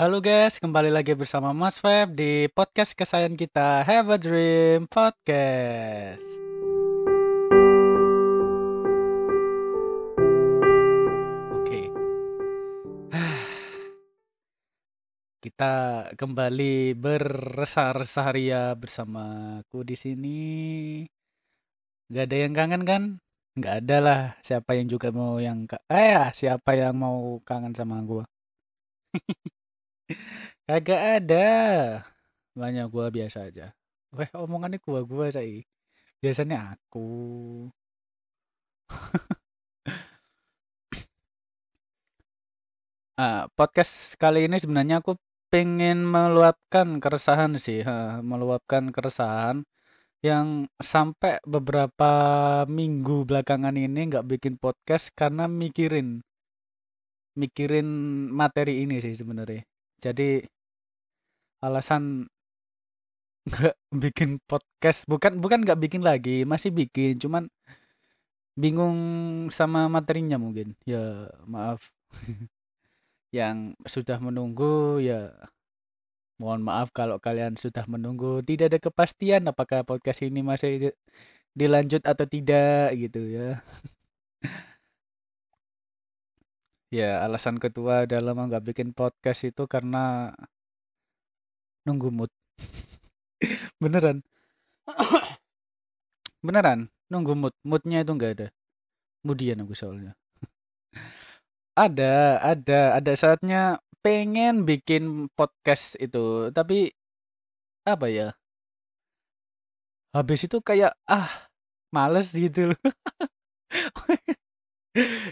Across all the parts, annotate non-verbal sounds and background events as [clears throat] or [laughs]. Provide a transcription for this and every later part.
Halo guys, kembali lagi bersama Mas Feb di podcast kesayangan kita Have a Dream Podcast. Oke. [sighs] Kita kembali beresah-resah ria bersamaku di sini. Gak ada yang kangen kan? Gak ada lah. Siapa yang juga mau yang eh ya, siapa yang mau kangen sama gua? [laughs] Kagak ada. Banyak gua biasa aja. Weh, omongannya gua gua saya. Biasanya aku. [laughs] Ah, podcast kali ini sebenarnya aku pengen meluapkan keresahan sih, ha, meluapkan keresahan yang sampai beberapa minggu belakangan ini nggak bikin podcast karena mikirin mikirin materi ini sih sebenarnya. Jadi alasan nggak [laughs] bikin podcast bukan bukan nggak bikin lagi masih bikin cuman bingung sama materinya mungkin. Ya maaf. [laughs] Yang sudah menunggu ya mohon maaf kalau kalian sudah menunggu. Tidak ada kepastian apakah podcast ini masih di- dilanjut atau tidak gitu ya [laughs] ya alasan kedua dalam nggak bikin podcast itu karena nunggu mood. [laughs] Beneran. Beneran nunggu mood. Moodnya itu nggak ada. Kemudian aku soalnya. [laughs] Ada ada ada saatnya pengen bikin podcast itu tapi apa ya? Habis itu kayak ah males gitu loh [laughs]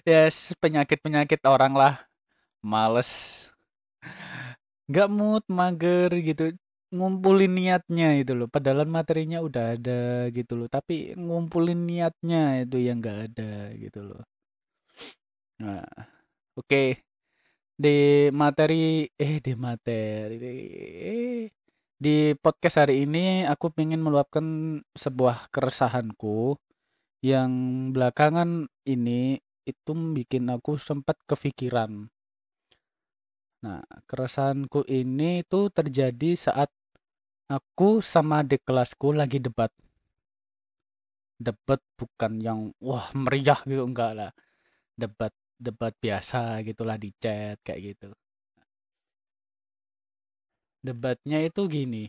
ya penyakit penyakit orang lah. Males. Nggak mood mager gitu. Ngumpulin niatnya itu loh. Padahal materinya udah ada gitu loh. Tapi ngumpulin niatnya itu yang nggak ada gitu loh. Nah oke. Di materi eh di materi. Eh, di podcast hari ini aku pengen meluapkan sebuah keresahanku yang belakangan ini itu bikin aku sempat kepikiran Nah, keresahanku ini tuh terjadi saat aku sama adik kelasku lagi debat. Debat bukan yang wah meriah gitu enggak lah. Debat debat biasa gitulah di chat kayak gitu. Debatnya itu gini.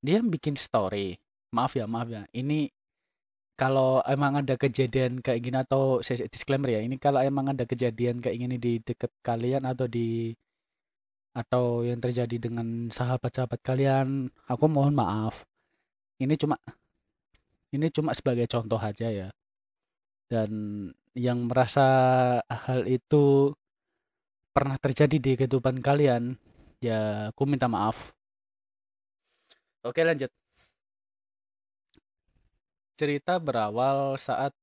Dia bikin story. Maaf ya, maaf ya. Ini kalau emang ada kejadian kayak gini atau saya disclaimer ya, ini kalau emang ada kejadian kayak gini di deket kalian atau di atau yang terjadi dengan sahabat-sahabat kalian, aku mohon maaf. Ini cuma ini cuma sebagai contoh aja ya. Dan yang merasa hal itu pernah terjadi di kehidupan kalian, ya aku minta maaf. Oke, lanjut. Cerita berawal saat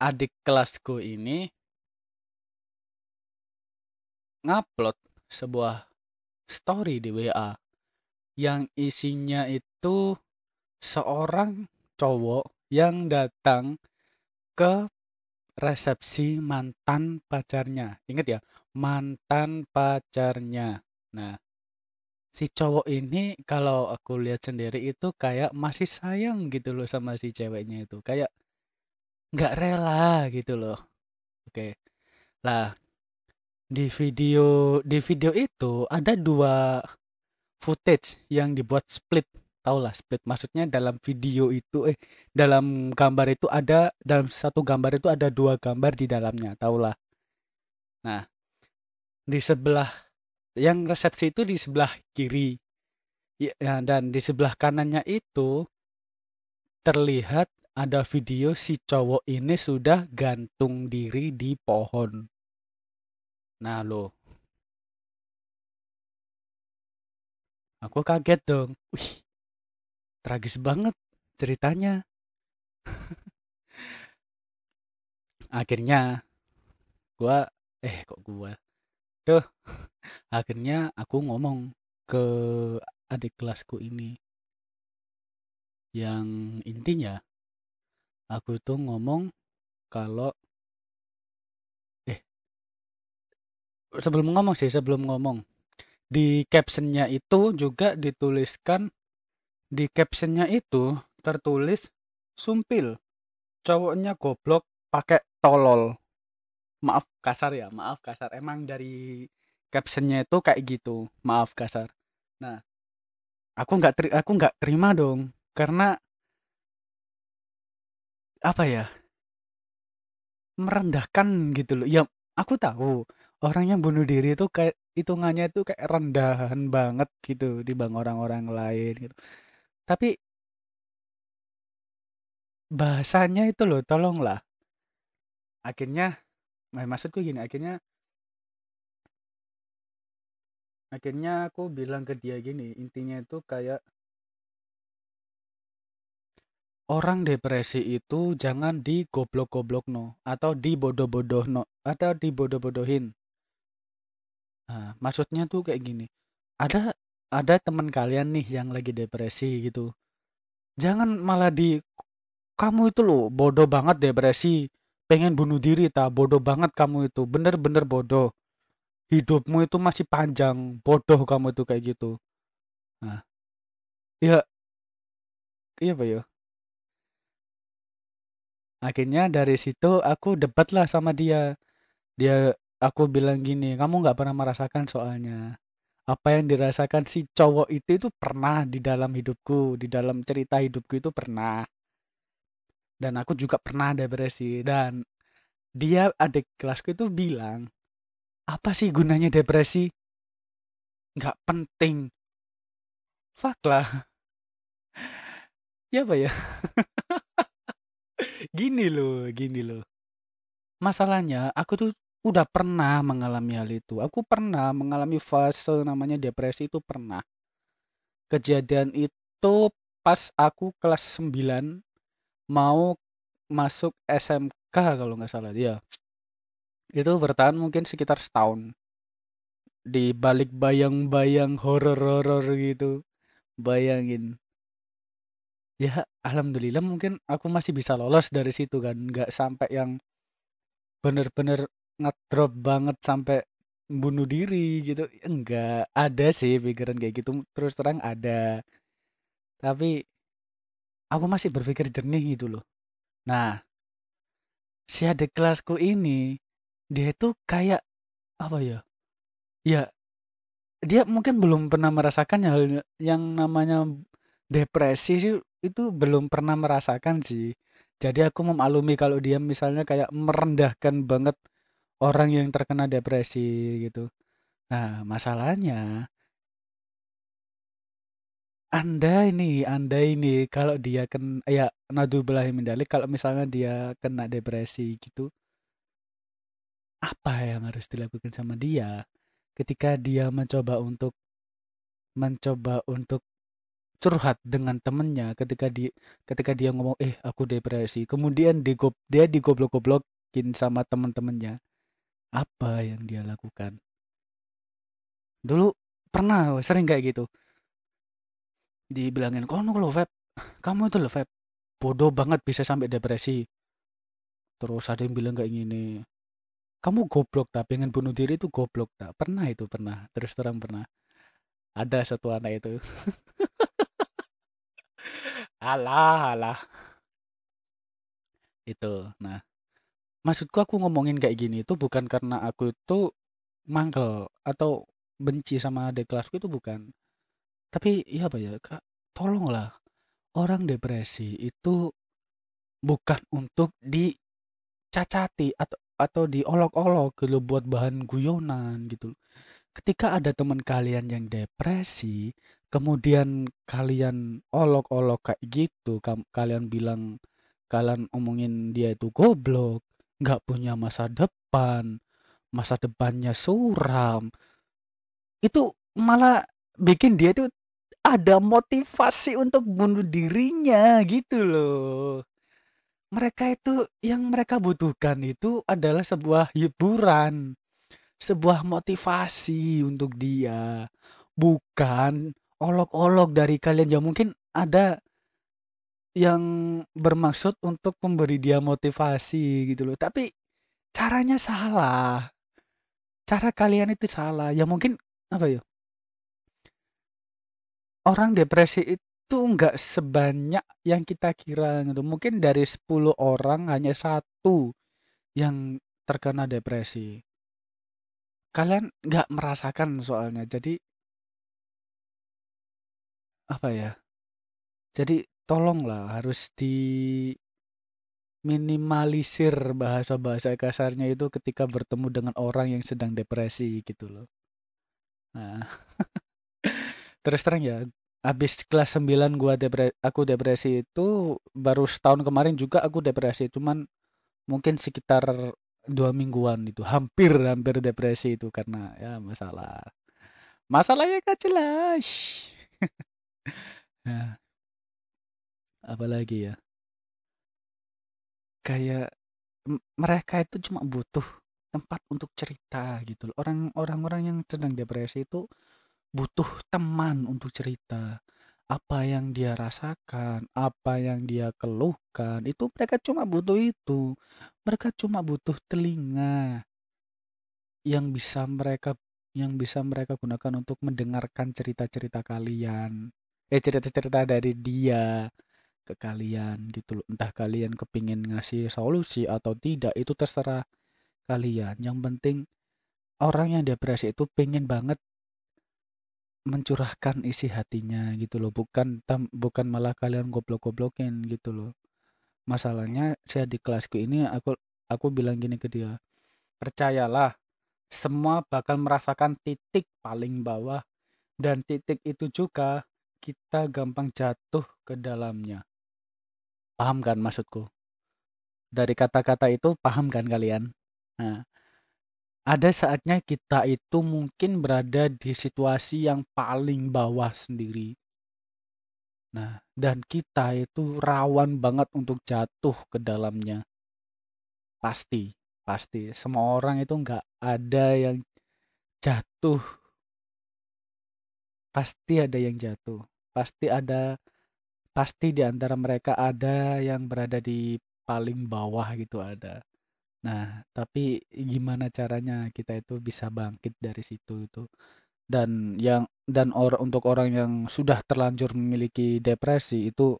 adik kelasku ini ngupload sebuah story di WA yang isinya itu seorang cowok yang datang ke resepsi mantan pacarnya. Ingat ya, mantan pacarnya. Nah, si cowok ini kalau aku lihat sendiri itu kayak masih sayang gitu loh sama si ceweknya itu. Kayak nggak rela gitu loh. Oke. Lah, di video di video itu ada dua footage yang dibuat split. Tahu lah split maksudnya dalam video itu eh dalam gambar itu ada dalam satu gambar itu ada dua gambar di dalamnya, tahu lah. Nah, di sebelah yang resepsi itu di sebelah kiri. Ya, ya, dan di sebelah kanannya itu terlihat ada video si cowok ini sudah gantung diri di pohon. Nah, lo, aku kaget dong. Wih, tragis banget ceritanya. [laughs] Akhirnya gua eh kok gua. Tuh, [laughs] akhirnya aku ngomong ke adik kelasku ini yang intinya aku tuh ngomong kalau eh sebelum ngomong sih, sebelum ngomong. Di captionnya itu juga dituliskan, di captionnya itu tertulis sumpil, cowoknya goblok pakai tolol. Maaf kasar ya, maaf kasar. Emang dari captionnya itu kayak gitu, maaf kasar. Nah, aku nggak teri aku nggak terima dong, karena apa ya? merendahkan gitu loh. Ya, aku tahu orang yang bunuh diri itu kayak hitungannya itu kayak rendahan banget gitu di bang orang-orang lain gitu. Tapi bahasanya itu loh, tolonglah. Akhirnya, nah maksudku gini, akhirnya akhirnya aku bilang ke dia gini, intinya itu kayak orang depresi itu jangan digoblok-goblok no atau dibodoh-bodoh no atau dibodoh-bodohin. Nah, maksudnya tuh kayak gini. Ada ada teman kalian nih yang lagi depresi gitu. Jangan malah di kamu itu loh bodoh banget depresi, pengen bunuh diri tak bodoh banget kamu itu, bener-bener bodoh. Hidupmu itu masih panjang, bodoh kamu itu kayak gitu. Nah, ya iya pak ya. Akhirnya dari situ aku debat lah sama dia. Dia aku bilang gini, kamu nggak pernah merasakan soalnya apa yang dirasakan si cowok itu itu pernah di dalam hidupku, di dalam cerita hidupku itu pernah. Dan aku juga pernah depresi dan dia adik kelasku itu bilang, apa sih gunanya depresi? Nggak penting. Fuck lah. Ya apa ya? [laughs] Gini loh, gini loh. Masalahnya aku tuh udah pernah mengalami hal itu. Aku pernah mengalami fase namanya depresi itu pernah. Kejadian itu pas aku kelas 9 mau masuk SMK kalau nggak salah dia. Itu bertahan mungkin sekitar setahun. Di balik bayang-bayang horor-horor gitu. Bayangin. Ya, alhamdulillah mungkin aku masih bisa lolos dari situ kan. Nggak sampai yang bener-bener ngedrop banget sampai bunuh diri gitu. Enggak, ada sih pikiran kayak gitu. Terus terang ada. Tapi aku masih berpikir jernih gitu loh. Nah, si adik kelasku ini dia itu kayak apa ya? Ya, dia mungkin belum pernah merasakan hal yang namanya depresi sih itu belum pernah merasakan sih. Jadi aku memaklumi kalau dia misalnya kayak merendahkan banget orang yang terkena depresi gitu. Nah, masalahnya Anda ini, Anda ini kalau dia kan ya naudzubillahi min dzalik kalau misalnya dia kena depresi gitu, apa yang harus dilakukan sama dia? Ketika dia mencoba untuk mencoba untuk curhat dengan temennya ketika di ketika dia ngomong eh aku depresi kemudian digob dia digoblok-goblokin sama teman-temannya apa yang dia lakukan? Dulu pernah sering kayak gitu dibilangin kono lo Feb. Kamu itu lo Feb. Bodoh banget bisa sampai depresi. Terus ada yang bilang kayak gini kamu goblok tak pengen bunuh diri itu goblok tak pernah itu pernah. Terus terang pernah. Ada satu anak itu. [laughs] Alah alah. Itu. Nah maksudku aku ngomongin kayak gini itu bukan karena aku itu mangkel atau benci sama adik kelasku itu bukan tapi ya apa ya kak tolonglah. Orang depresi itu bukan untuk dicacati atau atau diolok-olok gitu buat bahan guyonan gitu ketika ada teman kalian yang depresi kemudian kalian olok-olok kayak gitu kalian bilang kalian omongin dia itu goblok nggak punya masa depan masa depannya suram itu malah bikin dia tuh ada motivasi untuk bunuh dirinya gitu loh. Mereka itu yang mereka butuhkan itu adalah sebuah hiburan sebuah motivasi untuk dia. Bukan olok-olok dari kalian. Ya mungkin ada yang bermaksud untuk memberi dia motivasi gitu loh. Tapi caranya salah. Cara kalian itu salah. Ya mungkin apa ya orang depresi itu nggak sebanyak yang kita kira gitu. Mungkin dari 10 orang hanya satu yang terkena depresi. Kalian nggak merasakan soalnya. Jadi apa ya? Jadi tolonglah harus di minimalisir bahasa-bahasa kasarnya itu ketika bertemu dengan orang yang sedang depresi gitu loh. Nah, [laughs] terus terang ya, habis kelas 9 gua depre aku depresi itu baru setahun kemarin juga aku depresi, cuman mungkin sekitar dua mingguan itu hampir hampir depresi itu karena ya masalah masalahnya gak jelas. Nah, [laughs] apalagi ya? Kayak mereka itu cuma butuh tempat untuk cerita gitu. Orang orang-orang yang sedang depresi itu butuh teman untuk cerita. Apa yang dia rasakan, apa yang dia keluhkan, itu mereka cuma butuh itu. Mereka cuma butuh telinga yang bisa mereka yang bisa mereka gunakan untuk mendengarkan cerita-cerita kalian. Eh cerita-cerita dari dia ke kalian gitu loh. Entah kalian kepingin ngasih solusi atau tidak, itu terserah kalian. Yang penting orang yang depresi itu pengen banget mencurahkan isi hatinya gitu loh. Bukan tam, bukan malah kalian goblok-goblokin gitu loh. Masalahnya saya di kelasku ini aku aku bilang gini ke dia, percayalah semua bakal merasakan titik paling bawah dan titik itu juga kita gampang jatuh ke dalamnya. Paham kan maksudku? Dari kata-kata itu paham kan kalian? Nah, ada saatnya kita itu mungkin berada di situasi yang paling bawah sendiri. Nah, dan kita itu rawan banget untuk jatuh ke dalamnya. Pasti, pasti. Semua orang itu nggak ada yang jatuh. Pasti ada yang jatuh. Pasti ada, pasti di antara mereka ada yang berada di paling bawah gitu ada. Nah, tapi gimana caranya kita itu bisa bangkit dari situ itu? Dan yang dan or, untuk orang yang sudah terlanjur memiliki depresi itu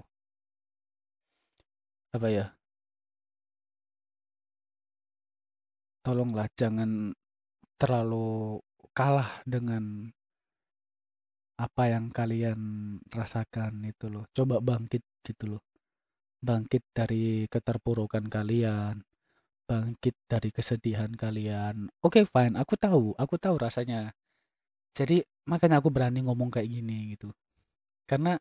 apa ya? Tolonglah jangan terlalu kalah dengan apa yang kalian rasakan itu loh. Coba bangkit gitu loh. Bangkit dari keterpurukan kalian, bangkit dari kesedihan kalian. Oke, fine, aku tahu, aku tahu rasanya. Jadi makanya aku berani ngomong kayak gini gitu. Karena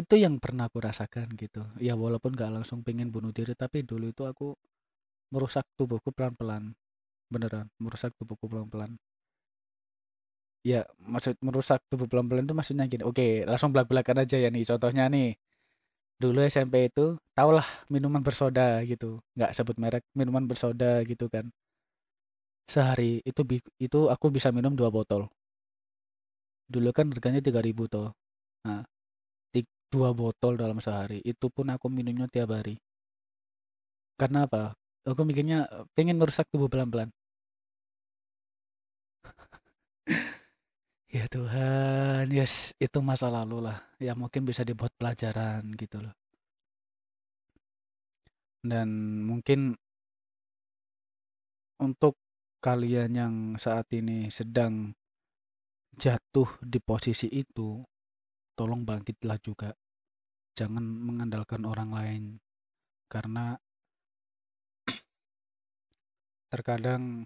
itu yang pernah aku rasakan gitu. Ya walaupun gak langsung pengen bunuh diri, tapi dulu itu aku merusak tubuhku pelan-pelan. Beneran, merusak tubuhku pelan-pelan. Ya, maksud merusak tubuh pelan-pelan itu maksudnya gini. Oke, langsung belak-belakan aja ya nih. Contohnya nih, dulu SMP itu tahulah minuman bersoda gitu. Nggak sebut merek, minuman bersoda gitu kan. Sehari itu itu aku bisa minum dua botol. Dulu kan harganya 3000 toh. Nah, dua botol dalam sehari. Itu pun aku minumnya tiap hari. Karena apa? Aku mikirnya pengen merusak tubuh pelan-pelan. Ya Tuhan, yes, itu masa lalu lah. Ya mungkin bisa dibuat pelajaran gitu loh. Dan mungkin untuk kalian yang saat ini sedang jatuh di posisi itu, tolong bangkitlah juga. Jangan mengandalkan orang lain. Karena [clears throat] terkadang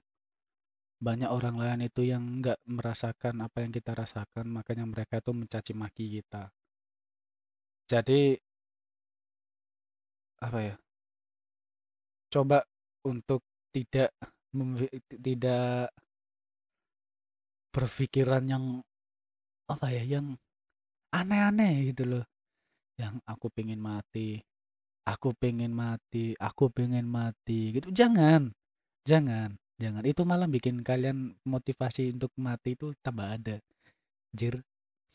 banyak orang lain itu yang nggak merasakan apa yang kita rasakan, makanya mereka itu mencaci maki kita. Jadi, apa ya? Coba untuk tidak tidak berpikiran yang apa ya, yang aneh-aneh gitu loh. Yang aku pengen mati, aku pengen mati, aku pengen mati gitu. Jangan, jangan, jangan. Itu malah bikin kalian motivasi untuk mati itu tambah ada. Jir,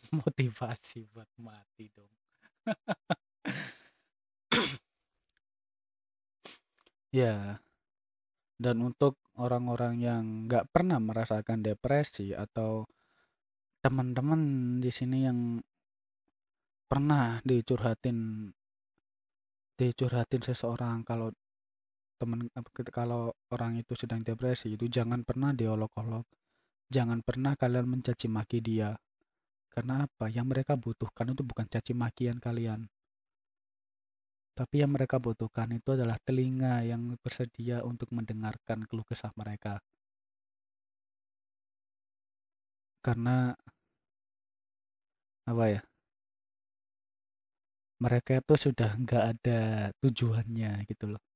[laughs] motivasi buat mati dong. [coughs] Ya, dan untuk orang-orang yang nggak pernah merasakan depresi atau teman-teman di sini yang pernah dicurhatin dicurhatin seseorang kalau teman kalau orang itu sedang depresi itu jangan pernah diolok-olok. Jangan pernah kalian mencaci maki dia. Karena apa? Yang mereka butuhkan itu bukan caci makian kalian. Tapi yang mereka butuhkan itu adalah telinga yang bersedia untuk mendengarkan keluh kesah mereka. Karena apa ya? Mereka itu sudah nggak ada tujuannya gitu loh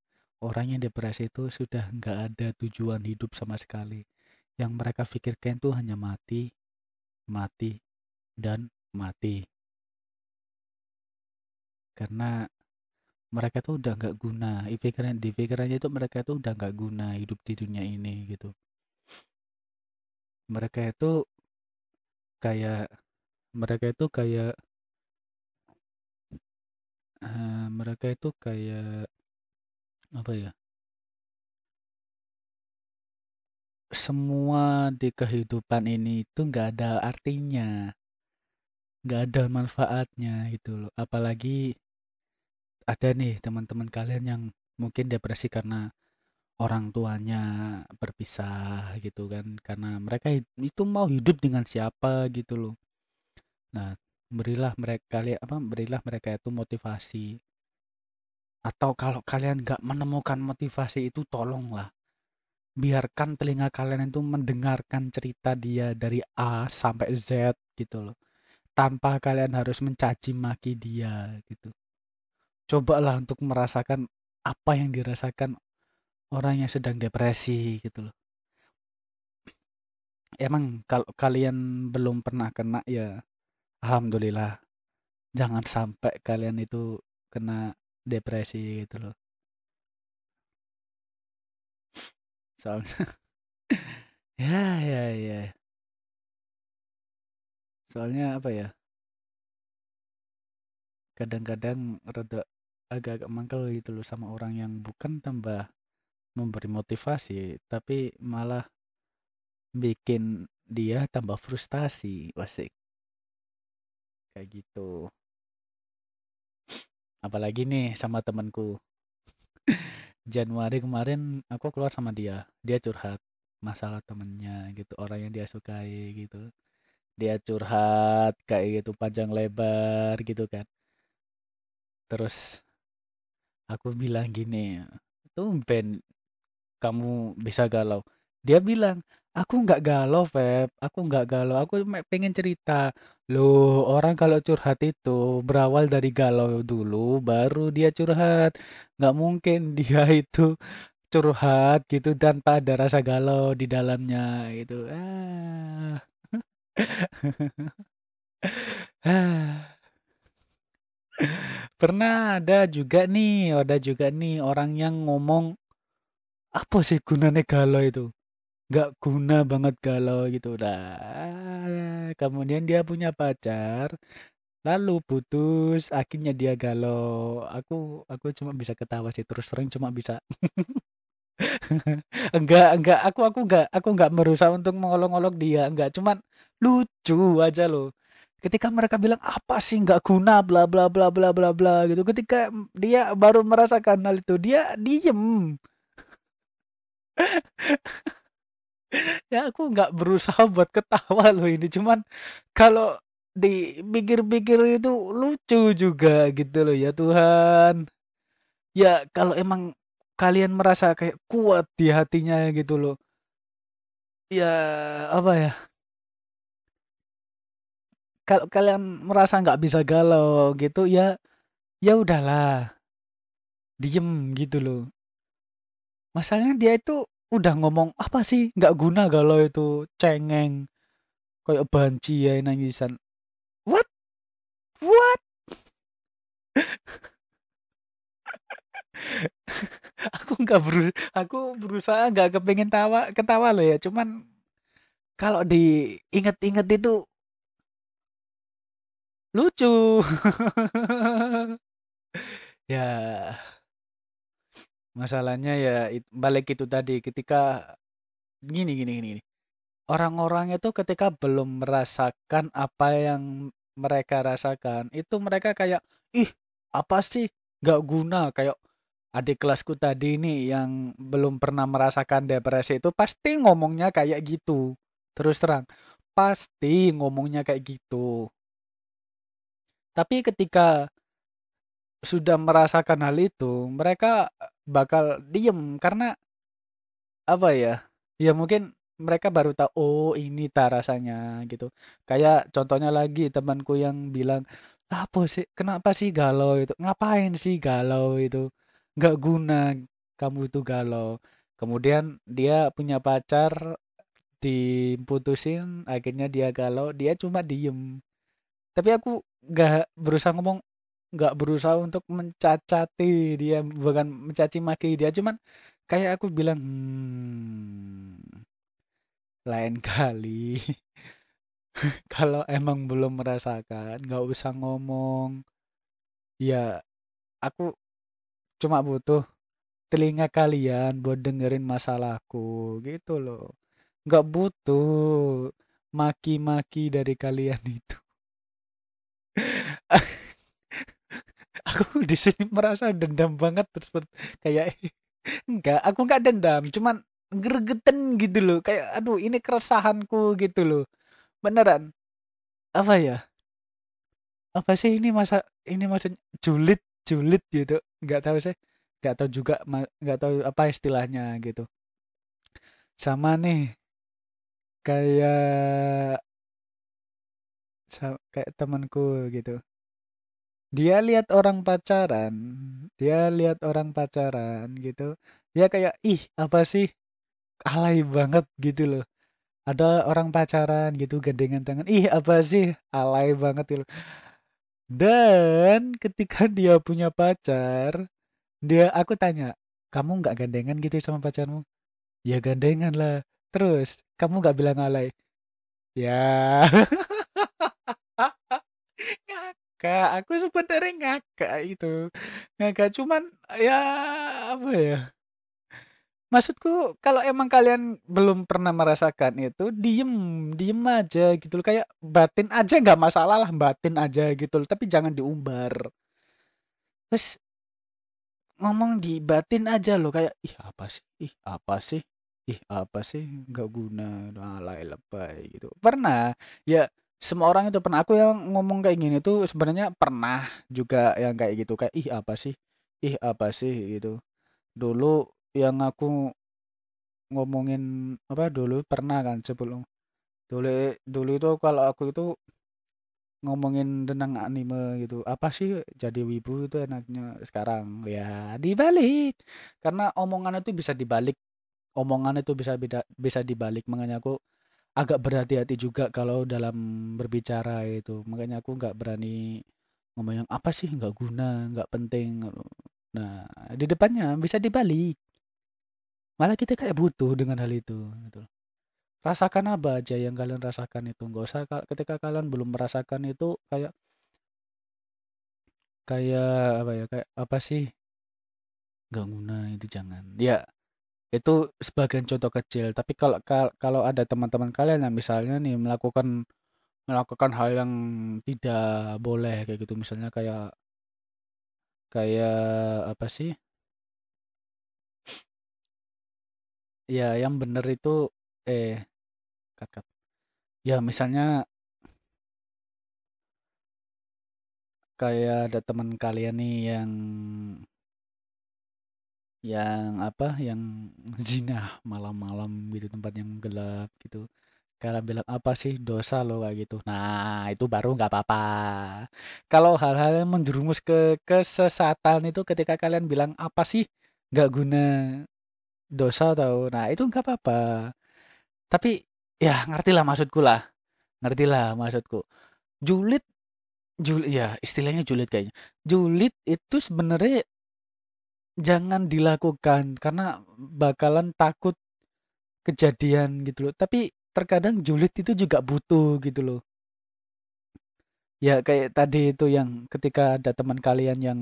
orang yang depresi itu sudah nggak ada tujuan hidup sama sekali. Yang mereka pikirkan itu hanya mati mati dan mati. Karena mereka tuh udah nggak guna di pikiran di pikirannya itu mereka itu udah nggak guna hidup di dunia ini gitu. Mereka itu kayak mereka itu kayak uh, mereka itu kayak apa ya? Semua di kehidupan ini itu nggak ada artinya nggak ada manfaatnya gitu loh. Apalagi ada nih teman-teman kalian yang mungkin depresi karena orang tuanya berpisah gitu kan karena mereka itu mau hidup dengan siapa gitu loh. Nah berilah mereka kalian apa berilah mereka itu motivasi atau kalau kalian nggak menemukan motivasi itu tolonglah. Biarkan telinga kalian itu mendengarkan cerita dia dari A sampai Z gitu loh. Tanpa kalian harus mencaci maki dia gitu. Cobalah untuk merasakan apa yang dirasakan orang yang sedang depresi gitu loh. Emang kalau kalian belum pernah kena ya alhamdulillah. Jangan sampai kalian itu kena depresi gitu loh. Soalnya [laughs] ya ya ya. Soalnya apa ya? Kadang-kadang rada agak-agak mangkel gitu loh sama orang yang bukan tambah memberi motivasi tapi malah bikin dia tambah frustasi wasik kayak gitu apalagi nih sama temanku. Januari kemarin aku keluar sama dia. Dia curhat masalah temennya gitu orang yang dia sukai gitu. Dia curhat kayak gitu panjang lebar gitu kan. Terus aku bilang gini tumben kamu bisa galau. Dia bilang Aku nggak galau, Feb. Aku nggak galau. Aku pengen cerita. Loh, orang kalau curhat itu berawal dari galau dulu, baru dia curhat. Nggak mungkin [laughs] dia itu curhat gitu tanpa ada rasa galau di dalamnya gitu. Ah. [laughs] Pernah ada juga nih, ada juga nih orang yang ngomong apa sih gunanya galau itu? Nggak guna banget galau gitu. Dah kemudian dia punya pacar lalu putus akhirnya dia galau. Aku aku cuma bisa ketawa sih terus sering cuma bisa. [laughs] Enggak enggak aku aku enggak aku enggak berusaha untuk mengolok-olok dia enggak cuman lucu aja loh. Ketika mereka bilang apa sih nggak guna? bla bla bla bla bla bla gitu. Ketika dia baru merasakan hal itu dia diem [laughs] Ya aku nggak berusaha buat ketawa loh ini, cuman kalau dipikir-pikir itu lucu juga gitu loh ya Tuhan. Ya kalau emang kalian merasa kayak kuat di hatinya gitu loh. Ya apa ya? Kalau kalian merasa nggak bisa galau gitu ya ya udahlah. Diem gitu loh. Masalahnya dia itu udah ngomong apa sih? Nggak guna galau itu. Cengeng. Kayak banci ya nangisan. What? What? [laughs] Aku nggak berus aku berusaha nggak kepengen tawa ketawa loh ya. Cuman kalau diinget-inget itu lucu. [laughs] Ya Masalahnya ya balik itu tadi ketika gini gini gini. Orang-orang itu ketika belum merasakan apa yang mereka rasakan, itu mereka kayak, ih apa sih gak guna kayak adik kelasku tadi nih yang belum pernah merasakan depresi itu pasti ngomongnya kayak gitu. Terus terang, pasti ngomongnya kayak gitu. Tapi ketika sudah merasakan hal itu, mereka bakal diem karena apa ya? Ya mungkin mereka baru tahu oh ini ta rasanya gitu. Kayak contohnya lagi temanku yang bilang, "Apa sih? Kenapa sih galau itu? Ngapain sih galau itu? Nggak guna kamu itu galau." Kemudian dia punya pacar diputusin, akhirnya dia galau, dia cuma diem. Tapi aku nggak berusaha ngomong, nggak berusaha untuk mencacati dia, bukan mencaci maki dia, cuman kayak aku bilang, hmm, lain kali [laughs] kalau emang belum merasakan, nggak usah ngomong. Ya, aku cuma butuh telinga kalian buat dengerin masalahku, gitu loh. Nggak butuh maki-maki dari kalian [laughs] itu. Aku [laughs] di sini merasa dendam banget terus kayak [laughs] enggak, aku nggak dendam, cuman gregetan gitu loh. Kayak aduh ini keresahanku gitu loh. Beneran. Apa ya? Apa sih ini masa ini maksudnya julid julid gitu. Nggak tahu sih. Nggak tahu juga nggak tahu apa istilahnya gitu. Sama nih kayak kayak temanku gitu dia lihat orang pacaran dia lihat orang pacaran gitu dia kayak ih apa sih? Alay banget gitu loh. Ada orang pacaran gitu gandengan tangan ih apa sih? Alay banget gitu dan ketika [laughs] dia punya pacar dia aku tanya kamu nggak gandengan gitu sama pacarmu? Ya gandengan lah. Terus kamu nggak bilang alay? Ya [laughs] ngakak aku sebenarnya ngakak itu. Ngakak cuman ya apa ya? Maksudku kalau emang kalian belum pernah merasakan itu diem diem aja gitu loh. Kayak batin aja nggak masalah lah batin aja gitu loh. Tapi jangan diumbar. Terus ngomong di batin aja loh. Kayak ih apa sih? Ih apa sih? Ih apa sih? Nggak guna. Alay lebay gitu. Pernah? Ya semua orang itu pernah aku yang ngomong kayak gini tuh sebenarnya pernah juga yang kayak gitu kayak ih apa sih? Ih apa sih? gitu. Dulu yang aku ngomongin apa dulu pernah kan sebelum dulu dulu itu kalau aku itu ngomongin tentang anime gitu apa sih jadi wibu itu enaknya? Sekarang ya dibalik karena omongan itu bisa dibalik omongan itu bisa bisa dibalik. Makanya aku agak berhati-hati juga kalau dalam berbicara itu. Makanya aku nggak berani ngomong yang apa sih? Nggak guna nggak penting. Nah di depannya bisa dibalik. Malah kita kayak butuh dengan hal itu gitu rasakan apa aja yang kalian rasakan itu. Nggak usah ketika kalian belum merasakan itu kayak kayak apa ya kayak apa sih? Nggak guna itu jangan. Ya itu sebagian contoh kecil, tapi kalau kalau ada teman-teman kalian yang misalnya nih melakukan melakukan hal yang tidak boleh kayak gitu misalnya kayak kayak apa sih? Ya yang bener itu eh cut cut. Ya misalnya kayak ada teman kalian nih yang yang apa yang [laughs] zina malam-malam gitu tempat yang gelap gitu. Kalian bilang apa sih dosa lo? Kayak gitu. Nah itu baru nggak apa-apa. Kalau hal-hal yang menjerumus ke kesesatan itu ketika kalian bilang apa sih nggak guna dosa tau? Nah itu nggak apa-apa. Tapi ya ngerti lah maksudku lah. Ngerti lah maksudku. Julid julid ya istilahnya julid kayaknya. Julid itu sebenarnya jangan dilakukan karena bakalan takut kejadian gitu loh. Tapi terkadang julid itu juga butuh gitu loh. Ya kayak tadi itu yang ketika ada teman kalian yang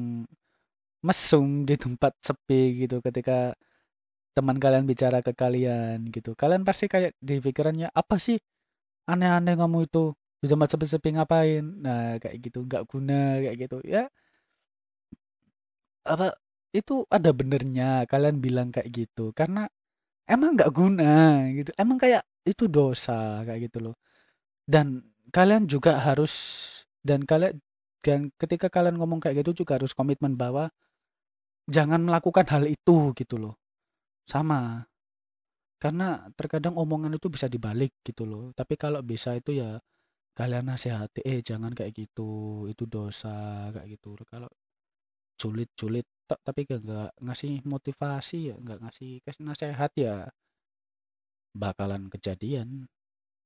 mesum di tempat sepi gitu ketika teman kalian bicara ke kalian gitu. Kalian pasti kayak di pikirannya apa sih? Aneh-aneh kamu itu. Di tempat sepi-sepi ngapain? Nah kayak gitu. Nggak guna kayak gitu. Ya apa itu ada benernya kalian bilang kayak gitu karena emang nggak guna gitu. Emang kayak itu dosa kayak gitu loh. Dan kalian juga harus dan kalian dan ketika kalian ngomong kayak gitu juga harus komitmen bahwa jangan melakukan hal itu gitu loh. Sama. Karena terkadang omongan itu bisa dibalik gitu loh. Tapi kalau bisa itu ya kalian nasihati eh jangan kayak gitu itu dosa kayak gitu. Kalau sulit-sulit tapi gak, gak ngasih motivasi ya nggak ngasih kasih nasihat ya. Bakalan kejadian.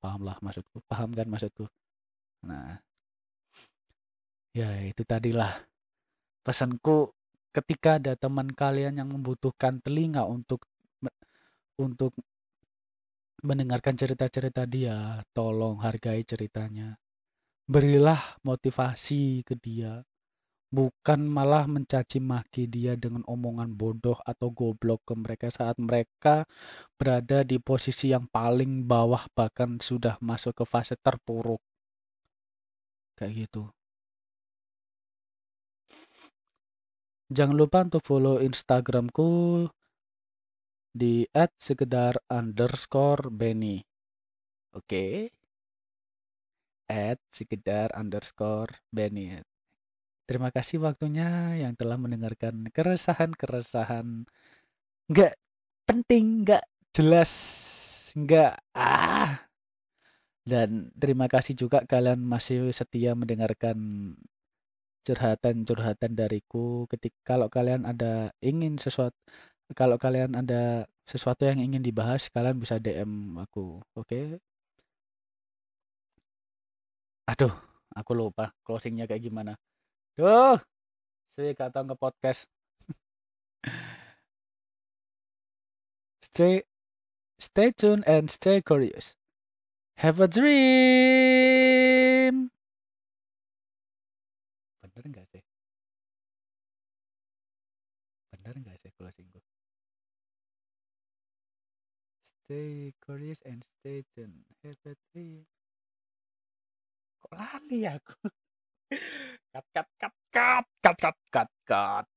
Paham lah maksudku paham kan maksudku? Nah. Ya itu tadilah pesanku ketika ada teman kalian yang membutuhkan telinga untuk untuk mendengarkan cerita-cerita dia, tolong hargai ceritanya. Berilah motivasi ke dia, bukan malah mencaci maki dia dengan omongan bodoh atau goblok ke mereka saat mereka berada di posisi yang paling bawah bahkan sudah masuk ke fase terpuruk. Kayak gitu. Jangan lupa untuk follow Instagramku di @sekedar underscore Benny. Oke. Okay? sekedar underscore Benny. Terima kasih waktunya yang telah mendengarkan keresahan-keresahan nggak penting, nggak jelas, nggak ah. Dan terima kasih juga kalian masih setia mendengarkan curhatan-curhatan dariku ketika kalau kalian ada ingin sesuatu kalau kalian ada sesuatu yang ingin dibahas kalian bisa DM aku oke okay? aduh aku lupa closingnya kayak gimana duh. Saya kata ke podcast. [laughs] Stay stay tuned and stay curious. Have a dream. Bener nggak sih? Bener nggak sih closing gue stay curious and stay tuned. Have a dream. Kok lali aku [laughs] Cut, cut, cut, cut, cut, cut, cut, cut.